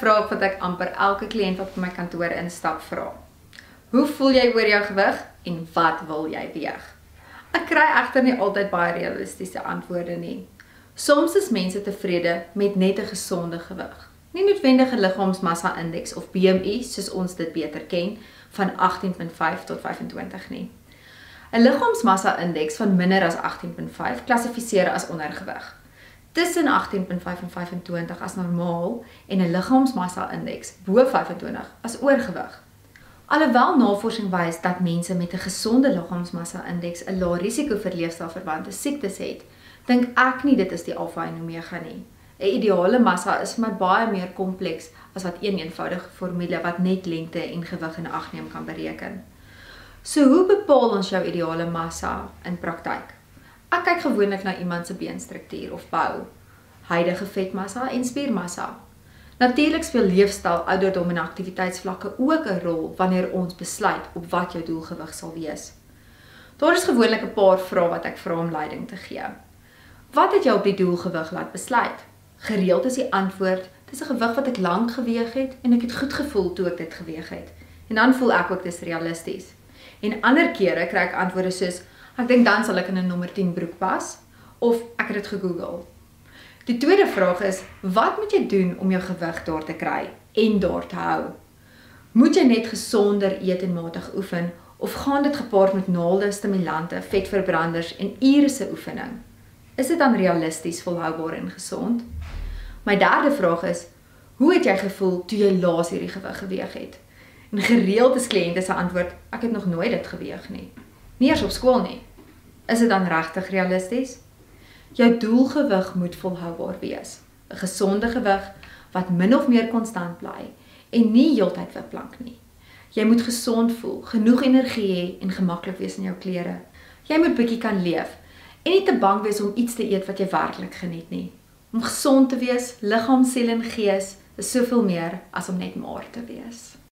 vraag wat ek amper elke kliënt wat by my kantoor instap vra. Hoe voel jy oor jou gewig en wat wil jy weeg? Ek kry egter nie altyd baie realistiese antwoorde nie. Soms is mense tevrede met net 'n gesonde gewig. Nie noodwendige liggaamsmassa indeks of BMI soos ons dit beter ken van 18.5 tot 25 nie. 'n Liggaamsmassa indeks van minder as 18.5 klassifiseer as ondergewig tussen 18.5 en 25 as normaal en 'n liggaamsmassa indeks bo 25 as oorgewig. Alhoewel navorsing wys dat mense met 'n gesonde liggaamsmassa indeks 'n lae risiko vir leefstylverwante siektes het, dink ek nie dit is die alfa en omega nie. 'n Ideale massa is maar baie meer kompleks as wat een eenvoudige formule wat net lengte en gewig in ag neem kan bereken. So hoe bepaal ons jou ideale massa in praktyk? Ek kyk gewoonlik na iemand se beenstruktuur of bou, huidige vetmassa en spiermassa. Natuurlik speel leefstyl, ouderdom en aktiwiteitsvlakke ook 'n rol wanneer ons besluit op wat jou doelgewig sal wees. Daar is gewoonlik 'n paar vrae wat ek vra om leiding te gee. Wat het jou op die doelgewig laat besluit? Gereeld is die antwoord: "Dis 'n gewig wat ek lank geweeg het en ek het goed gevoel toe ek dit geweeg het." En dan voel ek ook dis realisties. En ander kere kry ek antwoorde soos: Ek dink dan sal ek in 'n nommer 10 broek pas of ek het dit gegoogel. Die tweede vraag is wat moet jy doen om jou gewig daar te kry en daar te hou? Moet jy net gesonder eet en matig oefen of gaan dit gepaard met naalde, stimulante, vetverbranders en ure se oefening? Is dit dan realisties, volhoubaar en gesond? My derde vraag is hoe het jy gevoel toe jy laas hierdie gewig geweeg het? En gereeld is kliënte se antwoord ek het nog nooit dit geweeg nie nie eers op skool nie. Is dit dan regtig realisties? Jou doelgewig moet volhoubaar wees. 'n Gesonde gewig wat min of meer konstant bly en nie heeltyd verplank nie. Jy moet gesond voel, genoeg energie hê en gemaklik wees in jou klere. Jy moet bietjie kan leef en nie te bang wees om iets te eet wat jy werklik geniet nie. Om gesond te wees, liggaam, siel en gees is soveel meer as om net maar te wees.